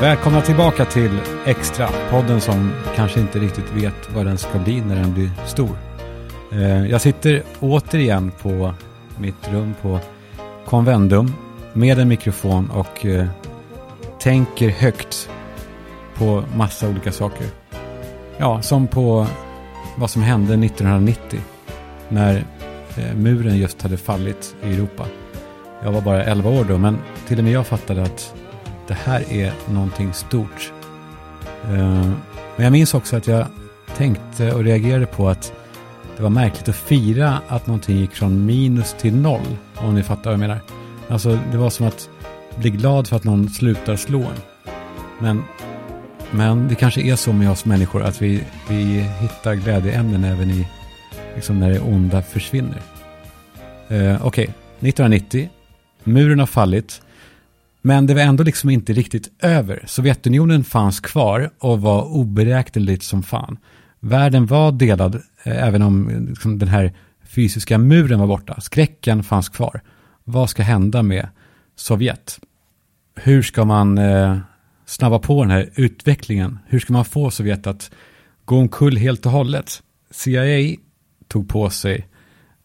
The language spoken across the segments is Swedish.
Välkomna tillbaka till Extra, podden som kanske inte riktigt vet vad den ska bli när den blir stor. Eh, jag sitter återigen på mitt rum på Convendum med en mikrofon och eh, tänker högt på massa olika saker. Ja, som på vad som hände 1990 när eh, muren just hade fallit i Europa. Jag var bara 11 år då, men till och med jag fattade att det här är någonting stort. Eh, men jag minns också att jag tänkte och reagerade på att det var märkligt att fira att någonting gick från minus till noll, om ni fattar vad jag menar. Alltså, det var som att bli glad för att någon slutar slå en. Men, men det kanske är så med oss människor att vi, vi hittar glädjeämnen även i liksom när det onda försvinner. Eh, Okej, okay. 1990. Muren har fallit. Men det var ändå liksom inte riktigt över. Sovjetunionen fanns kvar och var oberäkneligt som fan. Världen var delad, eh, även om eh, liksom, den här fysiska muren var borta. Skräcken fanns kvar. Vad ska hända med Sovjet? Hur ska man eh, snabba på den här utvecklingen? Hur ska man få Sovjet att gå omkull helt och hållet? CIA tog på sig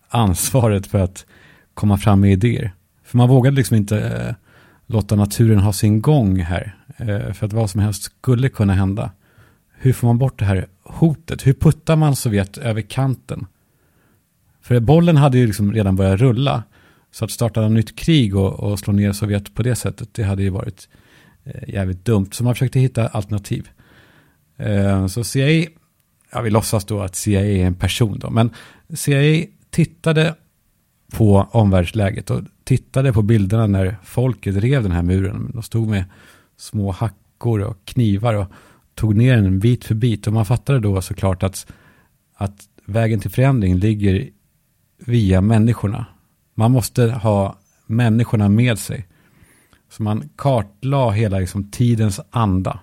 ansvaret för att komma fram med idéer. För man vågade liksom inte eh, låta naturen ha sin gång här. Eh, för att vad som helst skulle kunna hända. Hur får man bort det här hotet? Hur puttar man Sovjet över kanten? För bollen hade ju liksom redan börjat rulla. Så att starta ett nytt krig och, och slå ner Sovjet på det sättet, det hade ju varit eh, jävligt dumt. Så man försökte hitta alternativ. Eh, så CIA, ja vi låtsas då att CIA är en person då, men CIA tittade på omvärldsläget och tittade på bilderna när folket rev den här muren. De stod med små hackor och knivar och tog ner den bit för bit. Och man fattade då såklart att, att vägen till förändring ligger via människorna. Man måste ha människorna med sig. Så man kartlade hela liksom, tidens anda.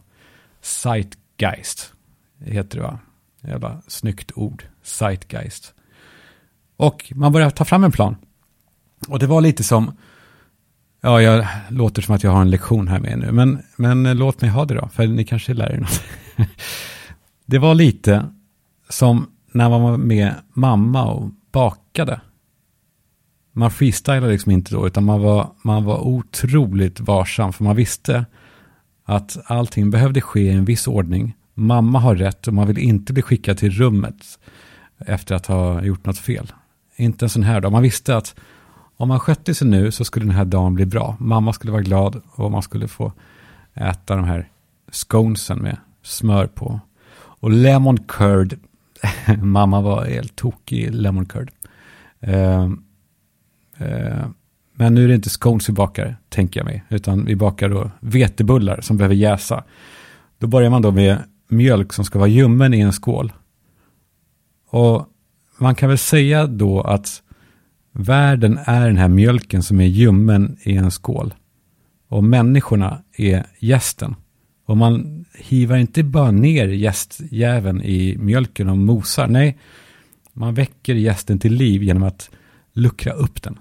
Zeitgeist heter det va? Jävla snyggt ord. Zeitgeist. Och man började ta fram en plan. Och det var lite som, ja, jag låter som att jag har en lektion här med nu, men, men eh, låt mig ha det då, för ni kanske lär er något. det var lite som när man var med mamma och bakade. Man freestylade liksom inte då, utan man var, man var otroligt varsam, för man visste att allting behövde ske i en viss ordning. Mamma har rätt och man vill inte bli skickad till rummet efter att ha gjort något fel. Inte en sån här dag. Man visste att om man skötte sig nu så skulle den här dagen bli bra. Mamma skulle vara glad och man skulle få äta de här sconesen med smör på. Och lemon curd. Mamma var helt tokig i lemon curd. Uh, uh, men nu är det inte scones vi bakar, tänker jag mig. Utan vi bakar då vetebullar som behöver jäsa. Då börjar man då med mjölk som ska vara ljummen i en skål. Och man kan väl säga då att världen är den här mjölken som är ljummen i en skål. Och människorna är gästen. Och man hivar inte bara ner gästjäveln i mjölken och mosar. Nej, man väcker gästen till liv genom att luckra upp den.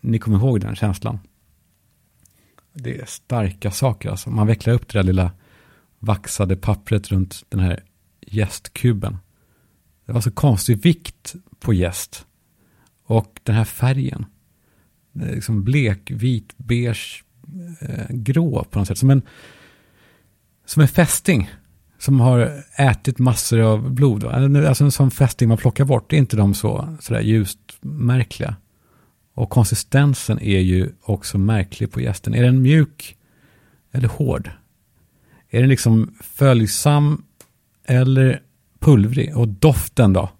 Ni kommer ihåg den känslan? Det är starka saker alltså. Man vecklar upp det där lilla vaxade pappret runt den här gästkuben. Det var så konstig vikt på gäst. Och den här färgen. Liksom blek, vit, beige, eh, grå på något sätt. Som en, som en fästing. Som har ätit massor av blod. Alltså en sån fästing man plockar bort. Det är inte de så sådär ljust märkliga. Och konsistensen är ju också märklig på gästen. Är den mjuk eller hård? Är den liksom följsam eller pulvrig? Och doften då?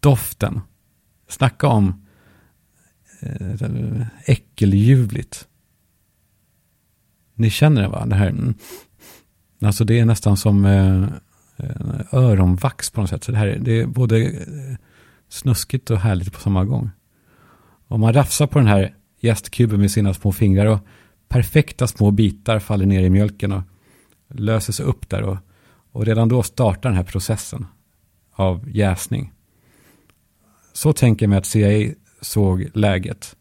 Doften. Snacka om eh, äckeljuvligt. Ni känner det va? Det här. Mm. Alltså det är nästan som eh, eh, öronvax på något sätt. Så det här det är både eh, snuskigt och härligt på samma gång. Om man rafsar på den här jästkuben med sina små fingrar och perfekta små bitar faller ner i mjölken och löser sig upp där och, och redan då startar den här processen av jäsning. Så tänker jag mig att CIA såg läget.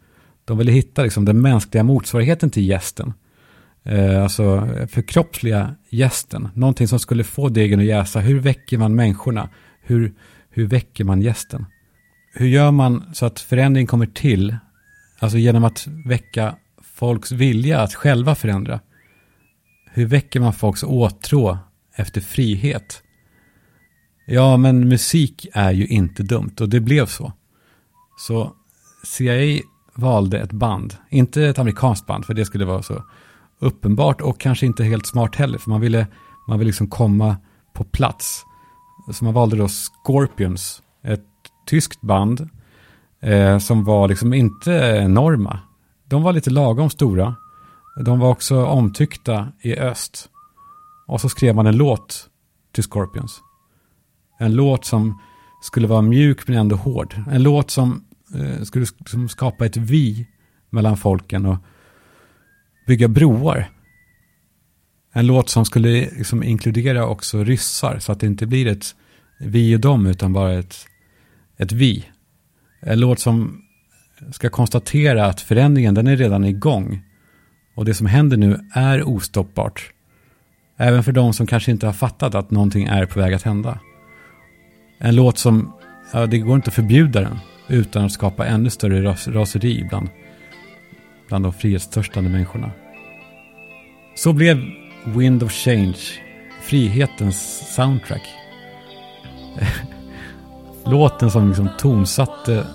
De ville hitta liksom den mänskliga motsvarigheten till gästen. Eh, alltså förkroppsliga gästen. Någonting som skulle få degen att jäsa. Hur väcker man människorna? Hur, hur väcker man gästen? Hur gör man så att förändring kommer till? Alltså genom att väcka folks vilja att själva förändra. Hur väcker man folks åtrå efter frihet? Ja, men musik är ju inte dumt och det blev så. Så CIA valde ett band, inte ett amerikanskt band för det skulle vara så uppenbart och kanske inte helt smart heller för man ville, man ville liksom komma på plats. Så man valde då Scorpions, ett tyskt band eh, som var liksom inte enorma. De var lite lagom stora. De var också omtyckta i öst. Och så skrev man en låt till Scorpions. En låt som skulle vara mjuk men ändå hård. En låt som eh, skulle som skapa ett vi mellan folken och bygga broar. En låt som skulle liksom inkludera också ryssar så att det inte blir ett vi och dem utan bara ett, ett vi. En låt som ska konstatera att förändringen den är redan igång. Och det som händer nu är ostoppbart. Även för de som kanske inte har fattat att någonting är på väg att hända. En låt som, ja det går inte att förbjuda den utan att skapa ännu större ras raseri bland, bland de frihetstörstande människorna. Så blev Wind of Change frihetens soundtrack. Låten som liksom tonsatte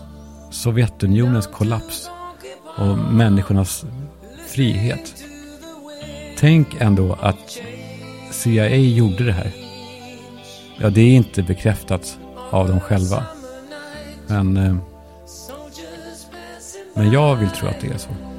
Sovjetunionens kollaps och människornas frihet. Tänk ändå att CIA gjorde det här. Ja, det är inte bekräftat av dem själva. Men, eh, men jag vill tro att det är så.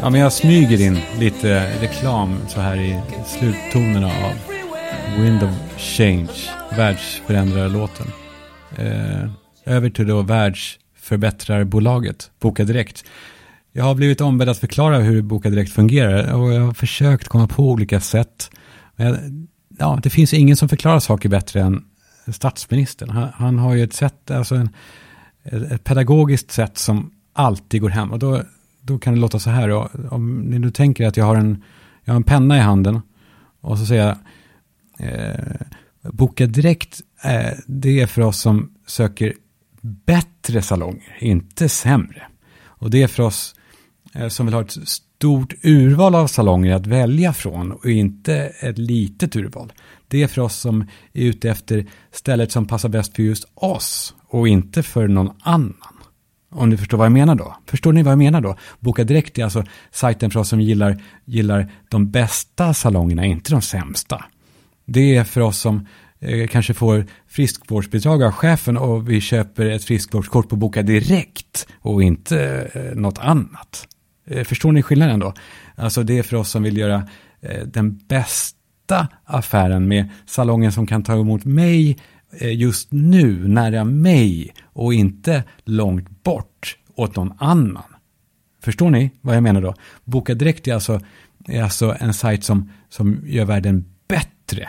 Ja, men jag smyger in lite reklam så här i sluttonerna av Wind of Change, världsförändrarlåten. Eh, över till då världsförbättrarbolaget, Boka Direkt. Jag har blivit ombedd att förklara hur Boka Direkt fungerar och jag har försökt komma på olika sätt. Men ja, det finns ingen som förklarar saker bättre än statsministern. Han, han har ju ett sätt, alltså en, ett pedagogiskt sätt som alltid går hem. Och då då kan det låta så här. Då. Om ni nu tänker att jag har en, jag har en penna i handen och så säger jag eh, boka direkt. Eh, det är för oss som söker bättre salonger, inte sämre. Och det är för oss eh, som vill ha ett stort urval av salonger att välja från och inte ett litet urval. Det är för oss som är ute efter stället som passar bäst för just oss och inte för någon annan. Om ni förstår vad jag menar då. Förstår ni vad jag menar då? Boka Direkt är alltså sajten för oss som gillar, gillar de bästa salongerna, inte de sämsta. Det är för oss som eh, kanske får friskvårdsbidrag av chefen och vi köper ett friskvårdskort på Boka Direkt och inte eh, något annat. Eh, förstår ni skillnaden då? Alltså det är för oss som vill göra eh, den bästa affären med salongen som kan ta emot mig Eh, just nu nära mig och inte långt bort åt någon annan. Förstår ni vad jag menar då? Boka Direkt är alltså, är alltså en sajt som, som gör världen bättre,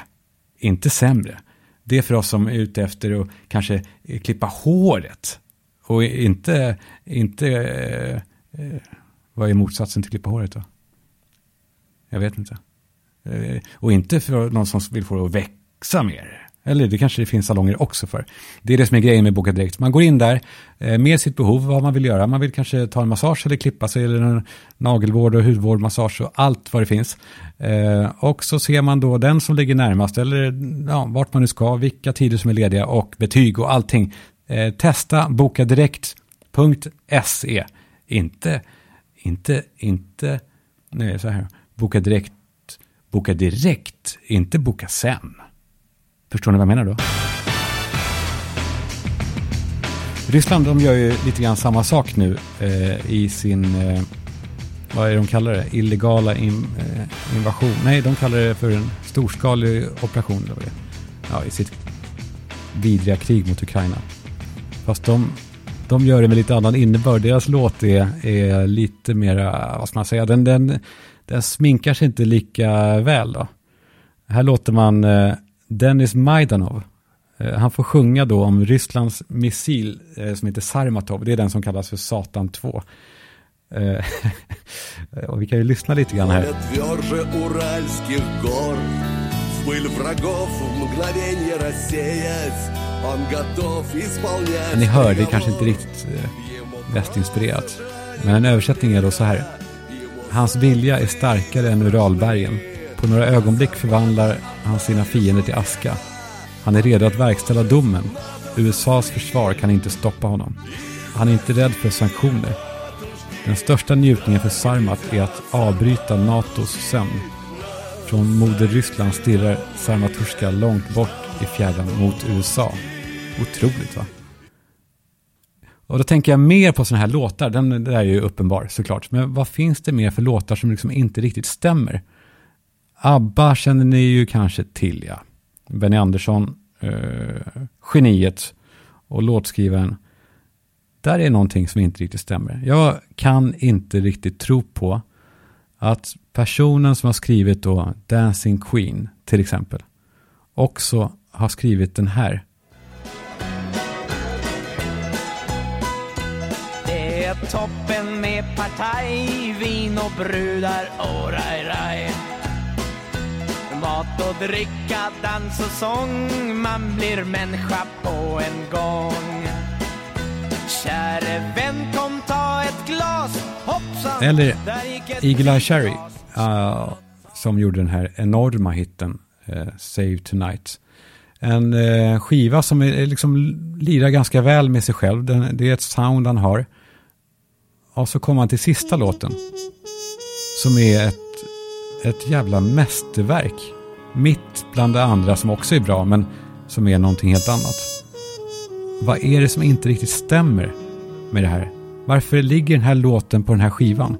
inte sämre. Det är för oss som är ute efter att kanske eh, klippa håret och inte, inte eh, eh vad är motsatsen till klippa håret då? Jag vet inte. Eh, och inte för någon som vill få det att växa mer. Eller det kanske det finns salonger också för. Det är det som är grejen med Boka Direkt. Man går in där eh, med sitt behov, vad man vill göra. Man vill kanske ta en massage eller klippa sig eller en nagelvård och hudvård, massage och allt vad det finns. Eh, och så ser man då den som ligger närmast eller ja, vart man nu ska, vilka tider som är lediga och betyg och allting. Eh, testa testa bokadirekt.se. Inte, inte, inte, nej så här, Boka Direkt, boka direkt, inte boka sen. Förstår ni vad jag menar då? Ryssland de gör ju lite grann samma sak nu eh, i sin, eh, vad är det de kallar det, illegala in, eh, invasion. Nej, de kallar det för en storskalig operation. Eller vad det. Ja, i sitt vidriga krig mot Ukraina. Fast de, de gör det med lite annan innebörd. Deras låt är, är lite mera, vad ska man säga, den, den, den sminkar sig inte lika väl då. Här låter man eh, Dennis Majdanov Eh, han får sjunga då om Rysslands missil eh, som heter Sarmatov. Det är den som kallas för Satan 2. Eh, och vi kan ju lyssna lite grann här. Ni hör, det är kanske inte riktigt västinspirerat. Men en översättning är då så här. Hans vilja är starkare än Uralbergen. På några ögonblick förvandlar han sina fiender till aska. Han är redo att verkställa domen. USAs försvar kan inte stoppa honom. Han är inte rädd för sanktioner. Den största njutningen för Sarmat är att avbryta NATOs sömn. Från moder Ryssland stirrar Sarmaturska långt bort i fjärran mot USA. Otroligt va? Och då tänker jag mer på sådana här låtar, den där är ju uppenbar såklart. Men vad finns det mer för låtar som liksom inte riktigt stämmer? ABBA känner ni ju kanske till ja. Benny Andersson, eh, geniet och låtskrivaren. Där är någonting som inte riktigt stämmer. Jag kan inte riktigt tro på att personen som har skrivit då Dancing Queen till exempel också har skrivit den här. Det är toppen med partaj, vin och brudar och raj, raj. Mat och dricka, dans och sång. Man blir människa på en gång. Käre vän, kom ta ett glas. Hoppsan, Eller Eagle Eye Cherry uh, Som gjorde den här enorma hitten uh, Save Tonight. En uh, skiva som är, liksom lirar ganska väl med sig själv. Den, Det är ett sound han har. Och så kommer han till sista låten Som är ett ett jävla mästerverk. Mitt bland det andra som också är bra, men som är någonting helt annat. Vad är det som inte riktigt stämmer med det här? Varför ligger den här låten på den här skivan?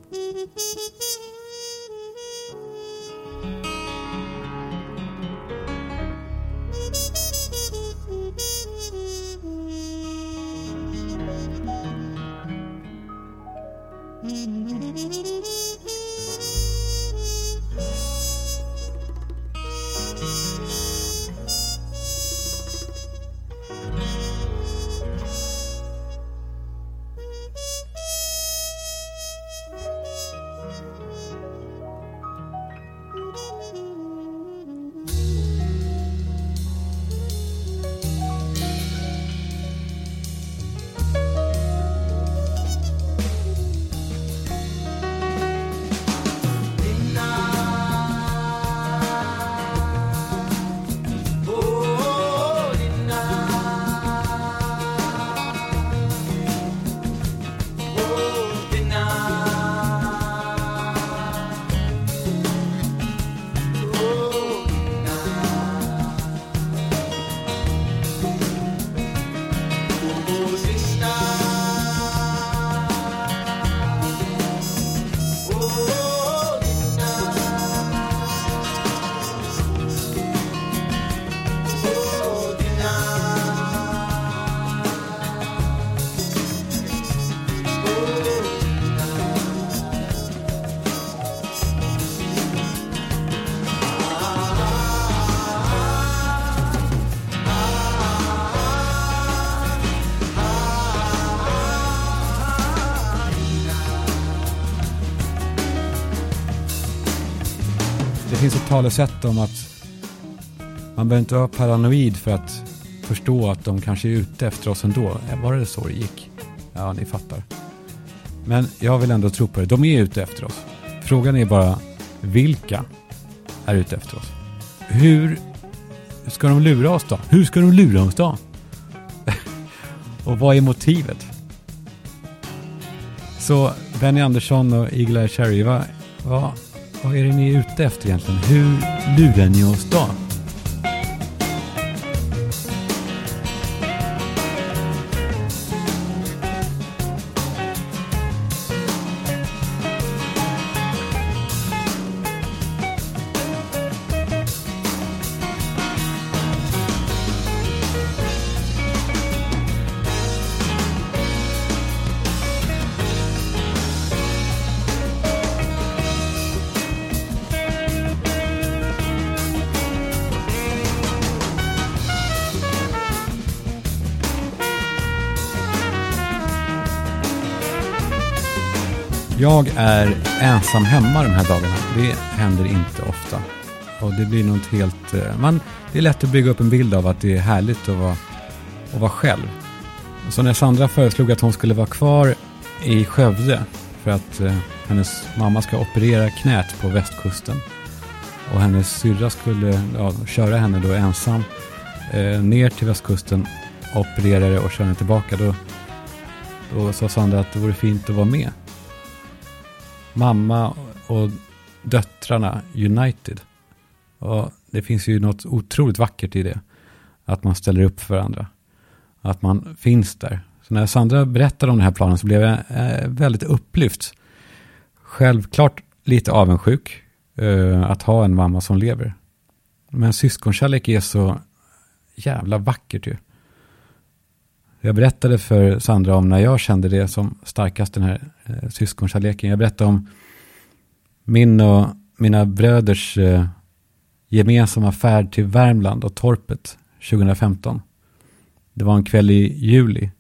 Talesätt om att man behöver inte vara paranoid för att förstå att de kanske är ute efter oss ändå. Eh, var det så det gick? Ja, ni fattar. Men jag vill ändå tro på det. De är ute efter oss. Frågan är bara vilka är ute efter oss? Hur ska de lura oss då? Hur ska de lura oss då? och vad är motivet? Så Benny Andersson och Eagle Eye Cherry, vad, vad vad är det ni är ute efter egentligen? Hur lurar ni oss då? Jag är ensam hemma de här dagarna. Det händer inte ofta. Och det blir något helt... Eh, Man, det är lätt att bygga upp en bild av att det är härligt att vara, att vara själv. Så när Sandra föreslog att hon skulle vara kvar i Skövde för att eh, hennes mamma ska operera knät på västkusten och hennes syrra skulle ja, köra henne då ensam eh, ner till västkusten, operera det och köra henne tillbaka. Då, då sa Sandra att det vore fint att vara med mamma och döttrarna United. Och det finns ju något otroligt vackert i det. Att man ställer upp för varandra. Att man finns där. Så när Sandra berättade om den här planen så blev jag eh, väldigt upplyft. Självklart lite avundsjuk eh, att ha en mamma som lever. Men syskonkärlek är så jävla vackert ju. Jag berättade för Sandra om när jag kände det som starkast, den här eh, syskonkärleken. Jag berättade om min och mina bröders eh, gemensamma färd till Värmland och torpet 2015. Det var en kväll i juli.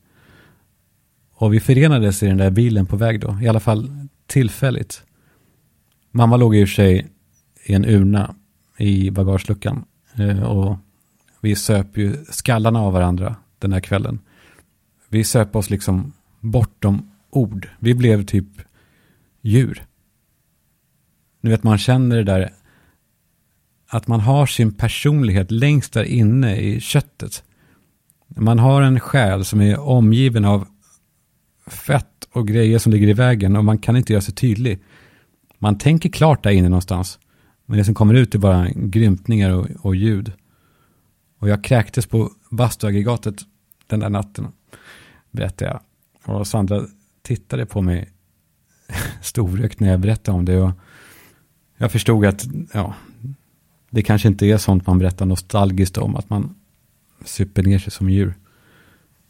Och vi förenades i den där bilen på väg då, i alla fall tillfälligt. Mamma låg i och för sig i en urna i bagageluckan. Eh, och vi söp ju skallarna av varandra den här kvällen. Vi söp oss liksom bortom ord. Vi blev typ djur. Nu vet man känner det där att man har sin personlighet längst där inne i köttet. Man har en själ som är omgiven av fett och grejer som ligger i vägen och man kan inte göra sig tydlig. Man tänker klart där inne någonstans. Men det som kommer ut är bara grymtningar och, och ljud. Och jag kräktes på bastuaggregatet den där natten berättade jag. Och Sandra tittade på mig storögt när jag berättade om det. Och jag förstod att ja, det kanske inte är sånt man berättar nostalgiskt om, att man super ner sig som djur.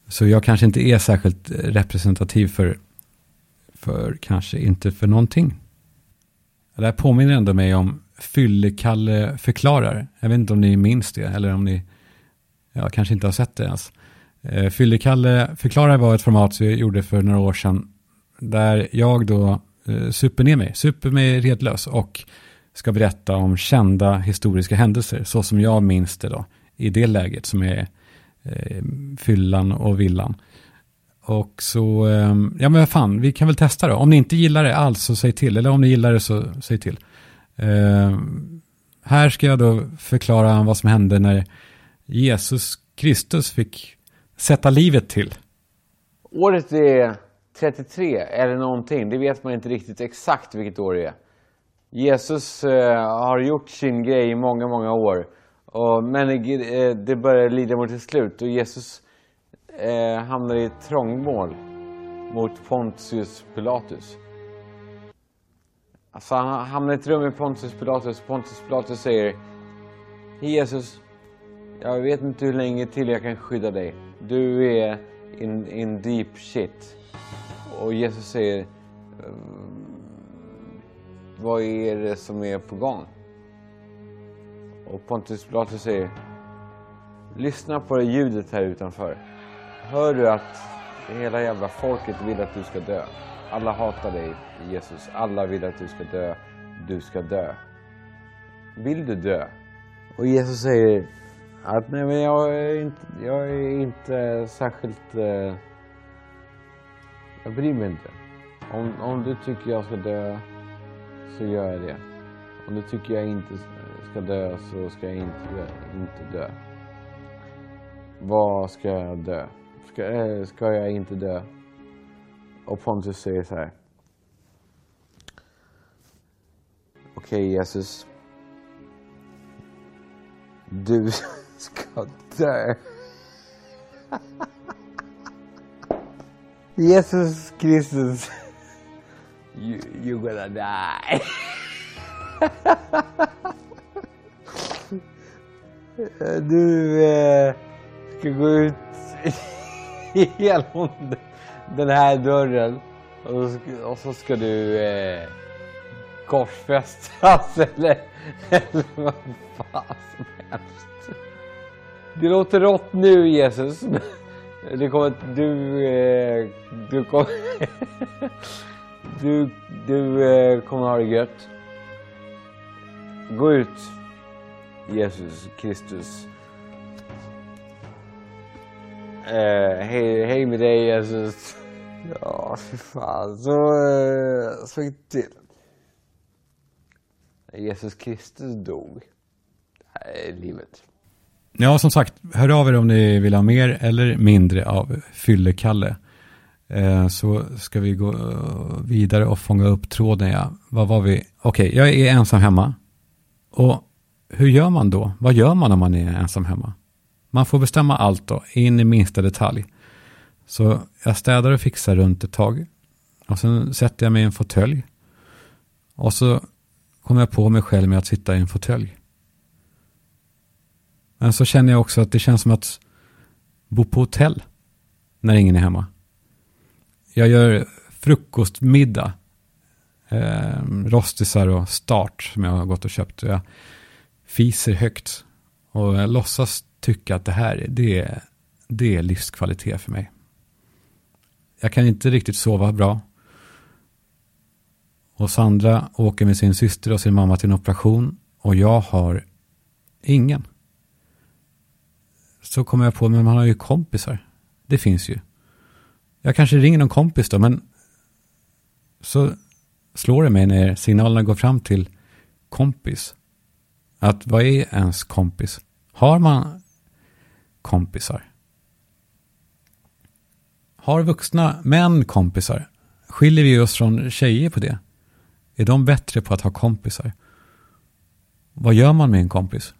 Så jag kanske inte är särskilt representativ för, för kanske inte för någonting. Det här påminner ändå mig om Fyllekalle förklarar. Jag vet inte om ni minns det, eller om ni ja, kanske inte har sett det ens. Eh, Fyllekalle förklarar var ett format som jag gjorde för några år sedan. Där jag då eh, super ner mig, super mig redlös och ska berätta om kända historiska händelser. Så som jag minns det då. I det läget som är eh, fyllan och villan. Och så, eh, ja men vad fan, vi kan väl testa då. Om ni inte gillar det alls så säg till. Eller om ni gillar det så säg till. Eh, här ska jag då förklara vad som hände när Jesus Kristus fick sätta livet till? Året är 33 eller någonting. Det vet man inte riktigt exakt vilket år det är. Jesus eh, har gjort sin grej i många, många år. Och, men eh, det börjar lida mot sitt slut och Jesus eh, hamnar i ett trångmål mot Pontius Pilatus. Alltså han hamnar i ett rum med Pontius Pilatus. Pontius Pilatus säger Jesus, jag vet inte hur länge till jag kan skydda dig. Du är in, in deep shit. Och Jesus säger, eh, vad är det som är på gång? Och Pontus Pilatus säger, lyssna på det ljudet här utanför. Hör du att hela jävla folket vill att du ska dö? Alla hatar dig, Jesus. Alla vill att du ska dö. Du ska dö. Vill du dö? Och Jesus säger, att, nej, men jag är inte, jag är inte särskilt... Eh, jag bryr mig inte. Om, om du tycker jag ska dö så gör jag det. Om du tycker jag inte ska dö så ska jag inte, inte dö. Vad ska jag dö? Ska, äh, ska jag inte dö? Och Pontus säger så här. Okej, okay, Jesus. Du dö. Jesus Kristus. You, you're gonna die. Du eh, ska gå ut genom den här dörren och ska, och så ska du eh, korsfästas eller, eller vad fan som helst. Det låter rått nu Jesus. Det kommer, du, eh, du kommer, du, du eh, kommer ha det gött. Gå ut Jesus Kristus. Eh, hej, hej med dig Jesus. Ja, fy fan. Så, eh, så gick det till. Jesus Kristus dog. Det här är livet. Ja, som sagt, hör av er om ni vill ha mer eller mindre av Fyllekalle. Eh, så ska vi gå eh, vidare och fånga upp tråden. Ja. Vad var vi? Okej, okay, jag är ensam hemma. Och hur gör man då? Vad gör man om man är ensam hemma? Man får bestämma allt då, in i minsta detalj. Så jag städar och fixar runt ett tag. Och sen sätter jag mig i en fåtölj. Och så kommer jag på mig själv med att sitta i en fåtölj. Men så känner jag också att det känns som att bo på hotell när ingen är hemma. Jag gör frukostmiddag. Eh, rostisar och start som jag har gått och köpt. Jag fiser högt. Och jag låtsas tycka att det här det är, det är livskvalitet för mig. Jag kan inte riktigt sova bra. Och Sandra åker med sin syster och sin mamma till en operation. Och jag har ingen. Så kommer jag på, men man har ju kompisar. Det finns ju. Jag kanske ringer någon kompis då, men så slår det mig när signalerna går fram till kompis. Att vad är ens kompis? Har man kompisar? Har vuxna män kompisar? Skiljer vi oss från tjejer på det? Är de bättre på att ha kompisar? Vad gör man med en kompis?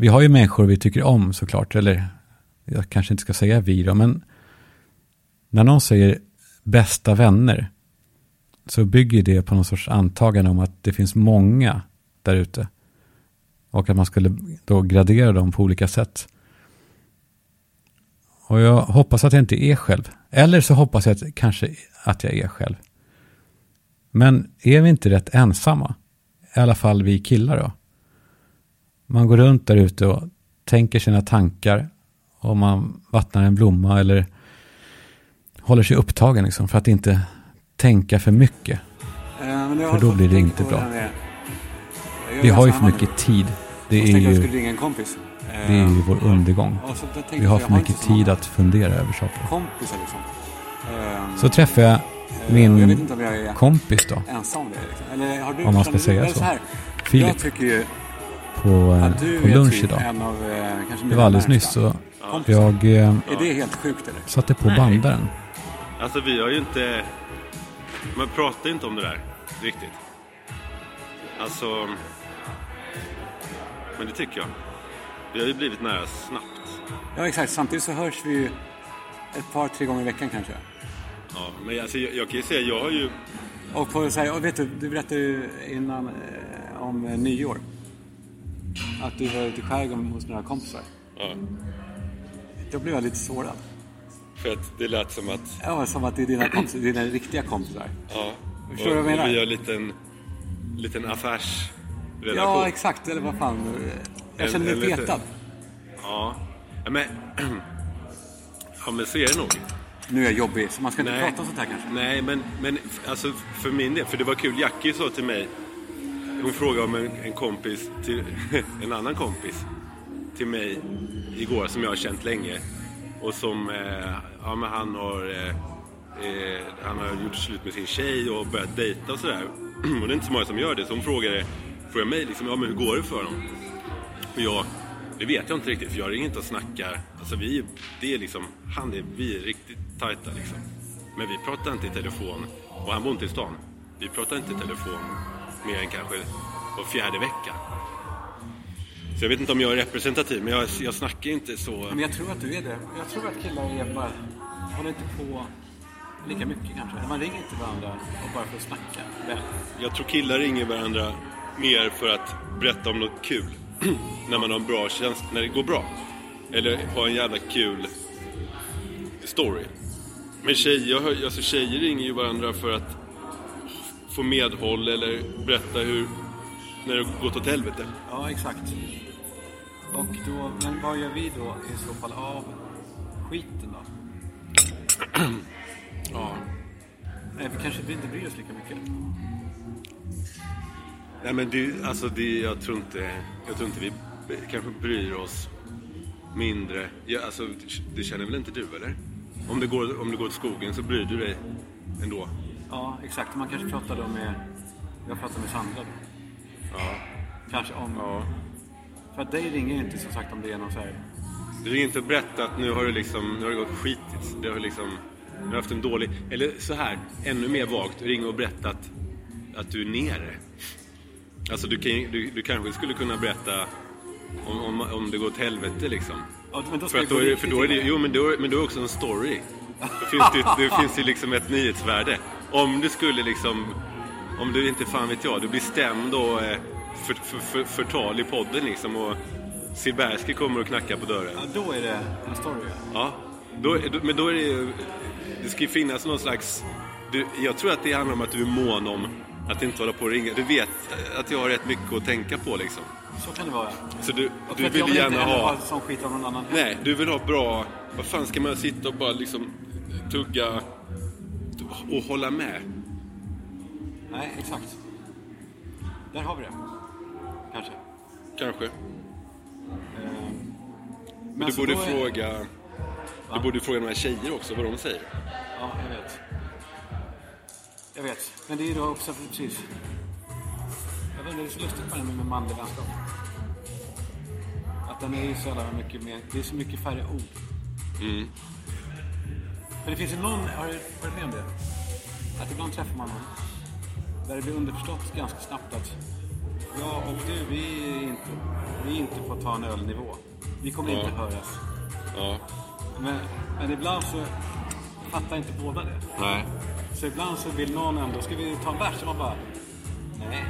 Vi har ju människor vi tycker om såklart, eller jag kanske inte ska säga vi då, men när någon säger bästa vänner så bygger det på någon sorts antagande om att det finns många där ute. Och att man skulle då gradera dem på olika sätt. Och jag hoppas att jag inte är själv. Eller så hoppas jag att, kanske att jag är själv. Men är vi inte rätt ensamma? I alla fall vi killar då. Man går runt där ute och tänker sina tankar. Och man vattnar en blomma eller håller sig upptagen liksom för att inte tänka för mycket. Eh, för då blir det inte bra. Vi har ju för mycket tid. Det är ju, det är ju vår eh, undergång. Vi har för mycket tid att fundera över saker. Liksom. Eh, så träffar jag min kompis då. Liksom. Om man ska säga så. Filip. På, på lunch typ idag. Det var alldeles nyss så jag satte på bandaren. Alltså vi har ju inte... Man pratar inte om det där riktigt. Alltså... Men det tycker jag. Vi har ju blivit nära snabbt. Ja, exakt. Samtidigt så hörs vi ju ett par, tre gånger i veckan kanske. Ja, men alltså, jag, jag kan ju säga, jag har ju... Och på så här, och vet du, du berättade ju innan eh, om eh, nyår. Att du var ute i skärgården hos några kompisar. Ja. Då blev jag lite sårad. För att det lät som att... Ja, som att det är dina, kompisar, dina riktiga kompisar. Ja. Förstår du vad jag menar? Och vi har en liten, liten affärsrelation. Ja, exakt. Eller vad fan. Jag känner mig petad. Ja. ja, men... Ja, men så är det nog. Nu är jag jobbig, så man ska inte Nej. prata om sånt här kanske. Nej, men, men alltså för min del, för det var kul. Jackie sa till mig, hon frågade om en, en kompis till en annan kompis till mig igår som jag har känt länge. Och som, eh, ja men han har, eh, eh han har gjort slut med sin tjej och börjat dejta och sådär. och det är inte så många som gör det. Så hon frågade, frågade mig liksom, ja men hur går det för honom? Och jag, det vet jag inte riktigt för jag ringer inte och snackar. Alltså vi, det är liksom, han är, vi är riktigt tajta liksom. Men vi pratar inte i telefon. Och han bor inte i stan. Vi pratar inte i telefon mer än kanske var fjärde vecka. Så jag vet inte om jag är representativ, men jag, jag snackar inte så... Men jag tror att du är det. Jag tror att killar är bara, håller inte på lika mycket kanske. Man ringer inte varandra och bara för att snacka väl. Jag tror killar ringer varandra mer för att berätta om något kul. när man har en bra känsla, när det går bra. Eller har en jävla kul story. Men tjejer, alltså tjejer ringer ju varandra för att få medhåll eller berätta hur, när det gått åt helvete. Ja, exakt. Och då, men vad gör vi då i så fall av skiten då? Ja. Nej, vi kanske inte bryr oss lika mycket. Nej men det, alltså det, jag tror inte, jag tror inte vi kanske bryr oss mindre. Ja, alltså, det känner väl inte du eller? Om det, går, om det går åt skogen så bryr du dig ändå. Ja, exakt. Man kanske pratar då med... Jag pratar med Sandra då. Ja. Kanske om... ja. För att dig ringer ju inte som sagt om det är någon så här... Du ringer inte och berätta att nu har det liksom, nu har det gått skitigt. Du har liksom, du har haft en dålig, eller så här, ännu mer vagt, ringa och berätta att, att du är nere. Alltså du, kan, du, du kanske skulle kunna berätta om, om, om det går åt helvete liksom. Ja, men då För, att då är, riktigt för då är det, jo men då, men då är det också en story. Då finns det, det finns ju liksom ett nyhetsvärde. Om du skulle liksom, om du inte fan vet jag, du blir stämd och eh, för, för, för, förtal i podden liksom och Silbersky kommer och knackar på dörren. Ja, då är det en story. ja. Då, men då är det ju, det ska ju finnas någon slags, du, jag tror att det handlar om att du är mån om att inte hålla på och ringa. Du vet att jag har rätt mycket att tänka på liksom. Så kan det vara. Så du, Och du att jag vill inte gärna heller ha... sån skit av någon annan. Nej, du vill ha bra... Vad fan ska man sitta och bara liksom tugga och hålla med? Nej, exakt. Där har vi det. Kanske. Kanske. Ehm, Men du borde då är- fråga... Du borde fråga några tjejer också vad de säger. Ja, jag vet. Jag vet. Men det är då också precis... Jag vet inte, det är så lustigt med med manlig vänskap. Att den är ju så jävla mycket mer... Det är så mycket färre ord. Mm. För det finns ju någon... Har du varit med om det? Att ibland träffar man någon där det blir underförstått ganska snabbt att jag och du, vi är inte, vi är inte på ta en ölnivå. Vi kommer Ja. inte höras. Ja. Men, men ibland så fattar inte båda det. Nej. Så ibland så vill någon ändå, ska vi ta en bärs? Och man bara, nej.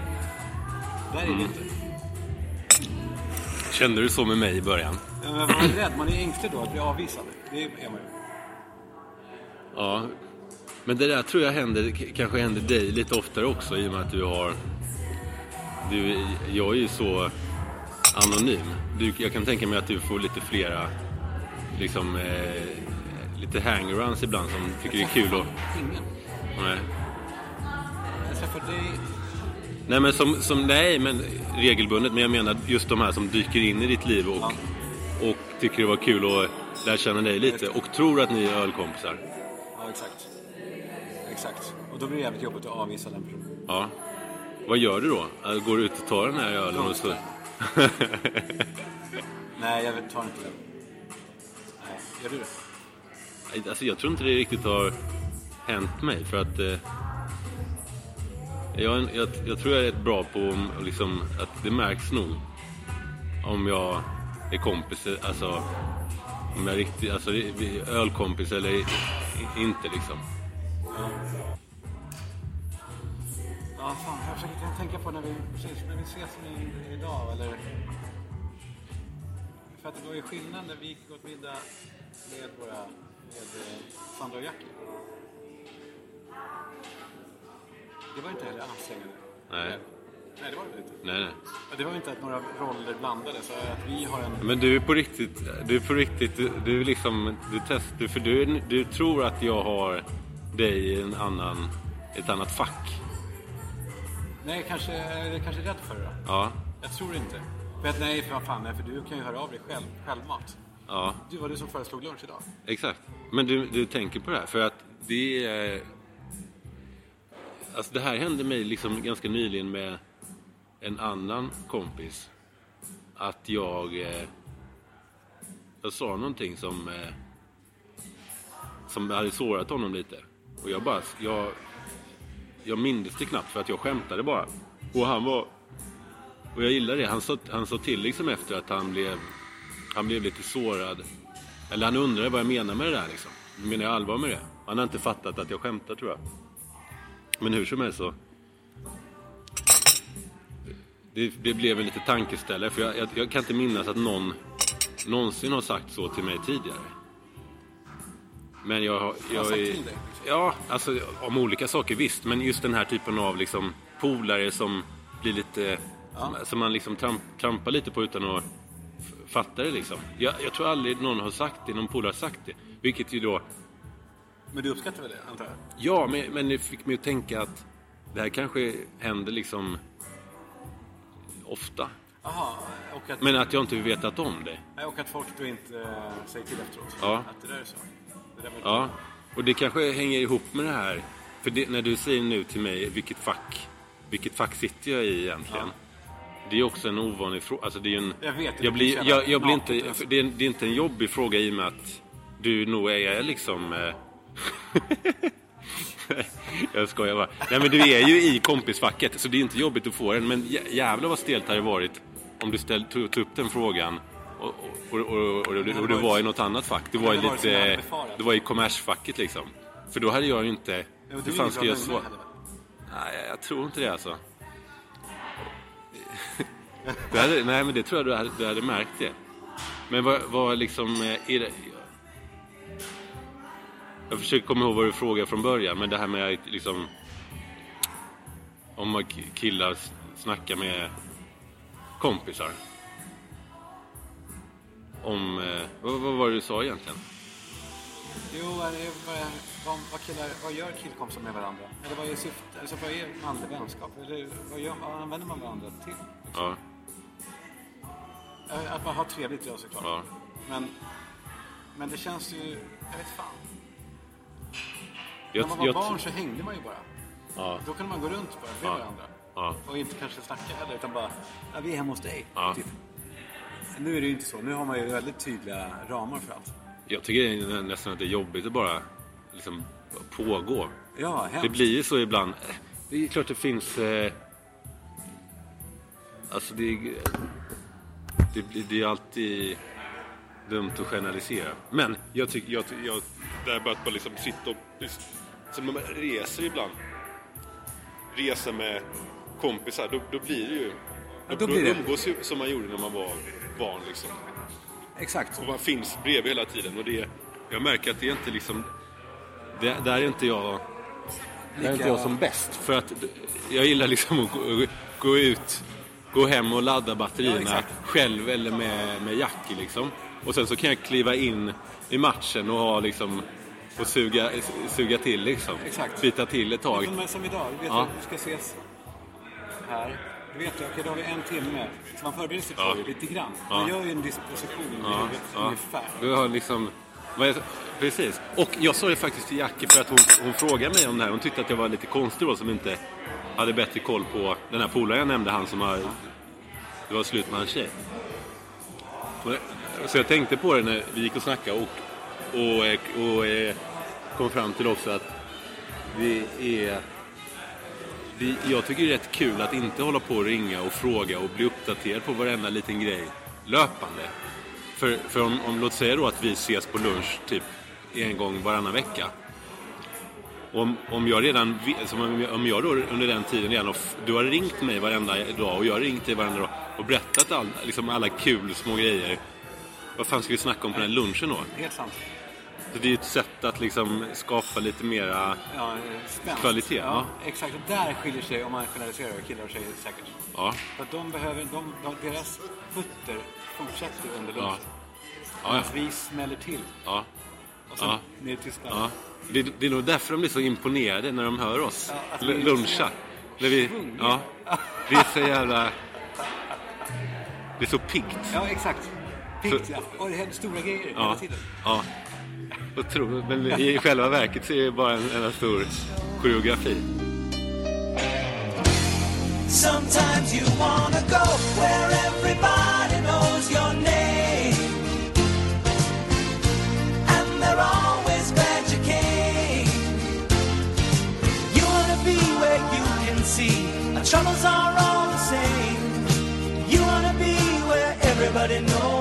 Där är Mm. det inte. Kände du så med mig i början? Ja, Men man är rädd, man är ängslig då att bli avvisad. Det är man ju. Ja. Men det där tror jag händer, kanske händer dig lite oftare också i och med att du har... Du, jag är ju så anonym. Du, jag kan tänka mig att du får lite flera liksom eh, lite hangarounds ibland som tycker det är kul att... Ingen. Nej. Jag träffar dig. Nej men som, som, nej men regelbundet. Men jag menar just de här som dyker in i ditt liv och, och tycker det var kul att lära känna dig lite och tror att ni är ölkompisar. Exakt. Exakt. Och då blir det jävligt jobbigt att avvisa den personen. Ja. Vad gör du då? Äh, Går du ut och tar den här ölen och så... Nej, jag vet- tar inte den. Nej, gör du det? Alltså jag tror inte det riktigt har hänt mig för att eh, jag, jag, jag tror jag är rätt bra på om, liksom, att det märks nog om jag är kompis, alltså om jag är riktigt, alltså ölkompis eller inte liksom. Ja, fan. Jag försöker tänka på när vi, precis, när vi ses i, idag, eller... För att det var ju skillnad när vi gick åt middag med våra... med eh, Sandra och Jackie. Det var inte heller ansträngande. Nej. Nej, det var det inte. Nej, nej. Det var inte att några roller blandades, så att vi har en... Men du är på riktigt, du är på riktigt, du, du är liksom, du testar, för du, du tror att jag har dig i en annan, ett annat fack. Nej, kanske, jag är kanske rädd för det då. Ja, Jag tror inte. Att nej, för vad fan, nej, för du kan ju höra av dig själv, självmat. ja. Du var du som föreslog lunch idag. Exakt. Men du, du tänker på det här för att det är... Alltså det här hände mig liksom ganska nyligen med en annan kompis. Att jag... Eh, jag sa någonting som... Eh, som hade sårat honom lite. Och jag bara... Jag, jag mindes det knappt för att jag skämtade bara. Och han var... Och jag gillar det. Han sa, han sa till liksom efter att han blev... Han blev lite sårad. Eller han undrade vad jag menar med det där liksom. Menar jag allvar med det? Han har inte fattat att jag skämtar tror jag. Men hur som helst så... Det, det blev en lite tankeställare för jag, jag, jag kan inte minnas att någon någonsin har sagt så till mig tidigare. Men jag, jag, sagt är-? Ja, alltså om olika saker visst. Men just den här typen av liksom polare som blir lite... Som, som man liksom tramp, trampar lite på utan att fatta det liksom. Jag, jag tror aldrig någon har sagt det, någon polare har sagt det. Vilket ju då... Men du uppskattar väl det, antar jag? Ja, men, men det fick mig att tänka att det här kanske händer liksom ofta. Och att, Men att jag inte vetat om det. och att folk då inte äh, säger till efteråt? Ja. Att det där är så? Det där Ja, och det kanske hänger ihop med det här. För det, när du säger nu till mig vilket fack, vilket fack sitter jag i egentligen? Det är också en ovanlig fråga. Alltså det är en, Jag vet, det jag blir, jag, jag blir inte, det, är, det är inte en jobbig fråga i och med att du nog är liksom... Eh, jag skojar bara. Nej men du är ju i kompisfacket så det är inte jobbigt att få den. Men jä- jävlar vad stelt det hade varit om du ställ, tog, tog upp den frågan och, och, och, och, det var i något annat fack. Det var i lite... Det var i kommersfacket liksom. För då hade jag ju inte... Hur du fan ska jag svara? Nej, jag tror inte det alltså. Du hade, nej, men det tror jag du hade, du hade märkt det. Men vad, vad liksom... eh, Är det, jag försöker komma ihåg vad du frågade från början, men det här med att liksom... Om killar snackar med kompisar. Om... eh, Vad, vad var det du sa egentligen? Jo, är det, vad, vad, vad, killar, vad gör killkompisar med varandra? Eller vad är syftet? Alltså, vad är manlig vänskap? Eller vad, gör, vad använder man varandra till? Ja, Eh, Att man har trevligt, ja såklart. ja. Men, men det känns ju... Jag vet fan. Jag, När man var jag, barn så hängde man ju bara. ja, Då kunde man gå runt bara med Ja. varandra. ja. Och inte kanske snacka heller, utan bara... Ja, vi är hemma hos dig. Typ. Nu är det ju inte så. Nu har man ju väldigt tydliga ramar för allt. Jag tycker nästan att det är jobbigt att bara liksom pågå. Ja, hemskt. Det blir ju så ibland. Det är klart det finns... Eh, alltså det, är- det, det är alltid dumt att generalisera. Men jag tycker... Jag, jag, det här bara att bara liksom sitta och... Så när man reser ibland. Reser med kompisar. Då, då blir det ju... Ja, då blir det. umgås ju som man gjorde när man var barn liksom. Exakt. Och man finns bredvid hela tiden. Och det, jag märker att det är inte liksom... Det, där är inte jag... Där är inte jag som bäst. För att jag gillar liksom att gå, gå ut, gå hem och ladda Ja, batterierna exakt. själv eller med, med Jackie liksom. Och sen så kan jag kliva in i matchen och ha liksom... Och suga, suga till liksom. Exakt. Bita till ett tag. Som, som idag, du vet Ja. att vi ska ses här. Du vet, okej, då har vi en timme. Så man förbereder sig på det lite grann. Ja. Man gör ju en disposition i Ja, huvudet ja. ungefär. Du har liksom... Precis. Och jag sa det faktiskt till Jackie för att hon, hon frågade mig om det här. Hon tyckte att jag var lite konstig då som inte hade bättre koll på den här polaren jag nämnde, han som har... Det var slut med hans tjej. Och- Så jag tänkte på det när vi gick och snackade och, och, eh, och, eh, kom fram till också att det är... Det, jag tycker det är rätt kul att inte hålla på och ringa och fråga och bli uppdaterad på varenda liten grej löpande. För, för om, om, låt säga då att vi ses på lunch typ en gång varannan vecka. Om, om jag redan, om jag- om jag då under den tiden redan, du har ringt mig varenda dag och jag har ringt dig varenda dag och berättat all, liksom alla kul små grejer. Vad fan ska vi snacka om på den här lunchen då? Helt sant. Så det är ju ett sätt att liksom skapa lite mera... Ja, eh, spänst. Kvalitet, ja. Exakt, och där skiljer sig om man generaliserar killar och tjejer säkert. Ja, För att de behöver, de, de, deras fötter fortsätter under ja, lunchen. ja, Medan vi smäller till. ja. Och sen Ja. ner till ja. Det, det är nog därför de blir så imponerade när de hör oss Ja, vi- luncha. När vi, Svung. ja, det är så jävla... Det är så piggt. Ja, exakt. Piggt, ja. Och det händer stora grejer hela Ja, tiden. ja. Otroligt. Men i själva verket så är det bara en enda stor koreografi. Sometimes you wanna go where everybody knows your name. And they're always glad you came. You wanna be where you can see a troubles are all the same. You wanna be where everybody knows.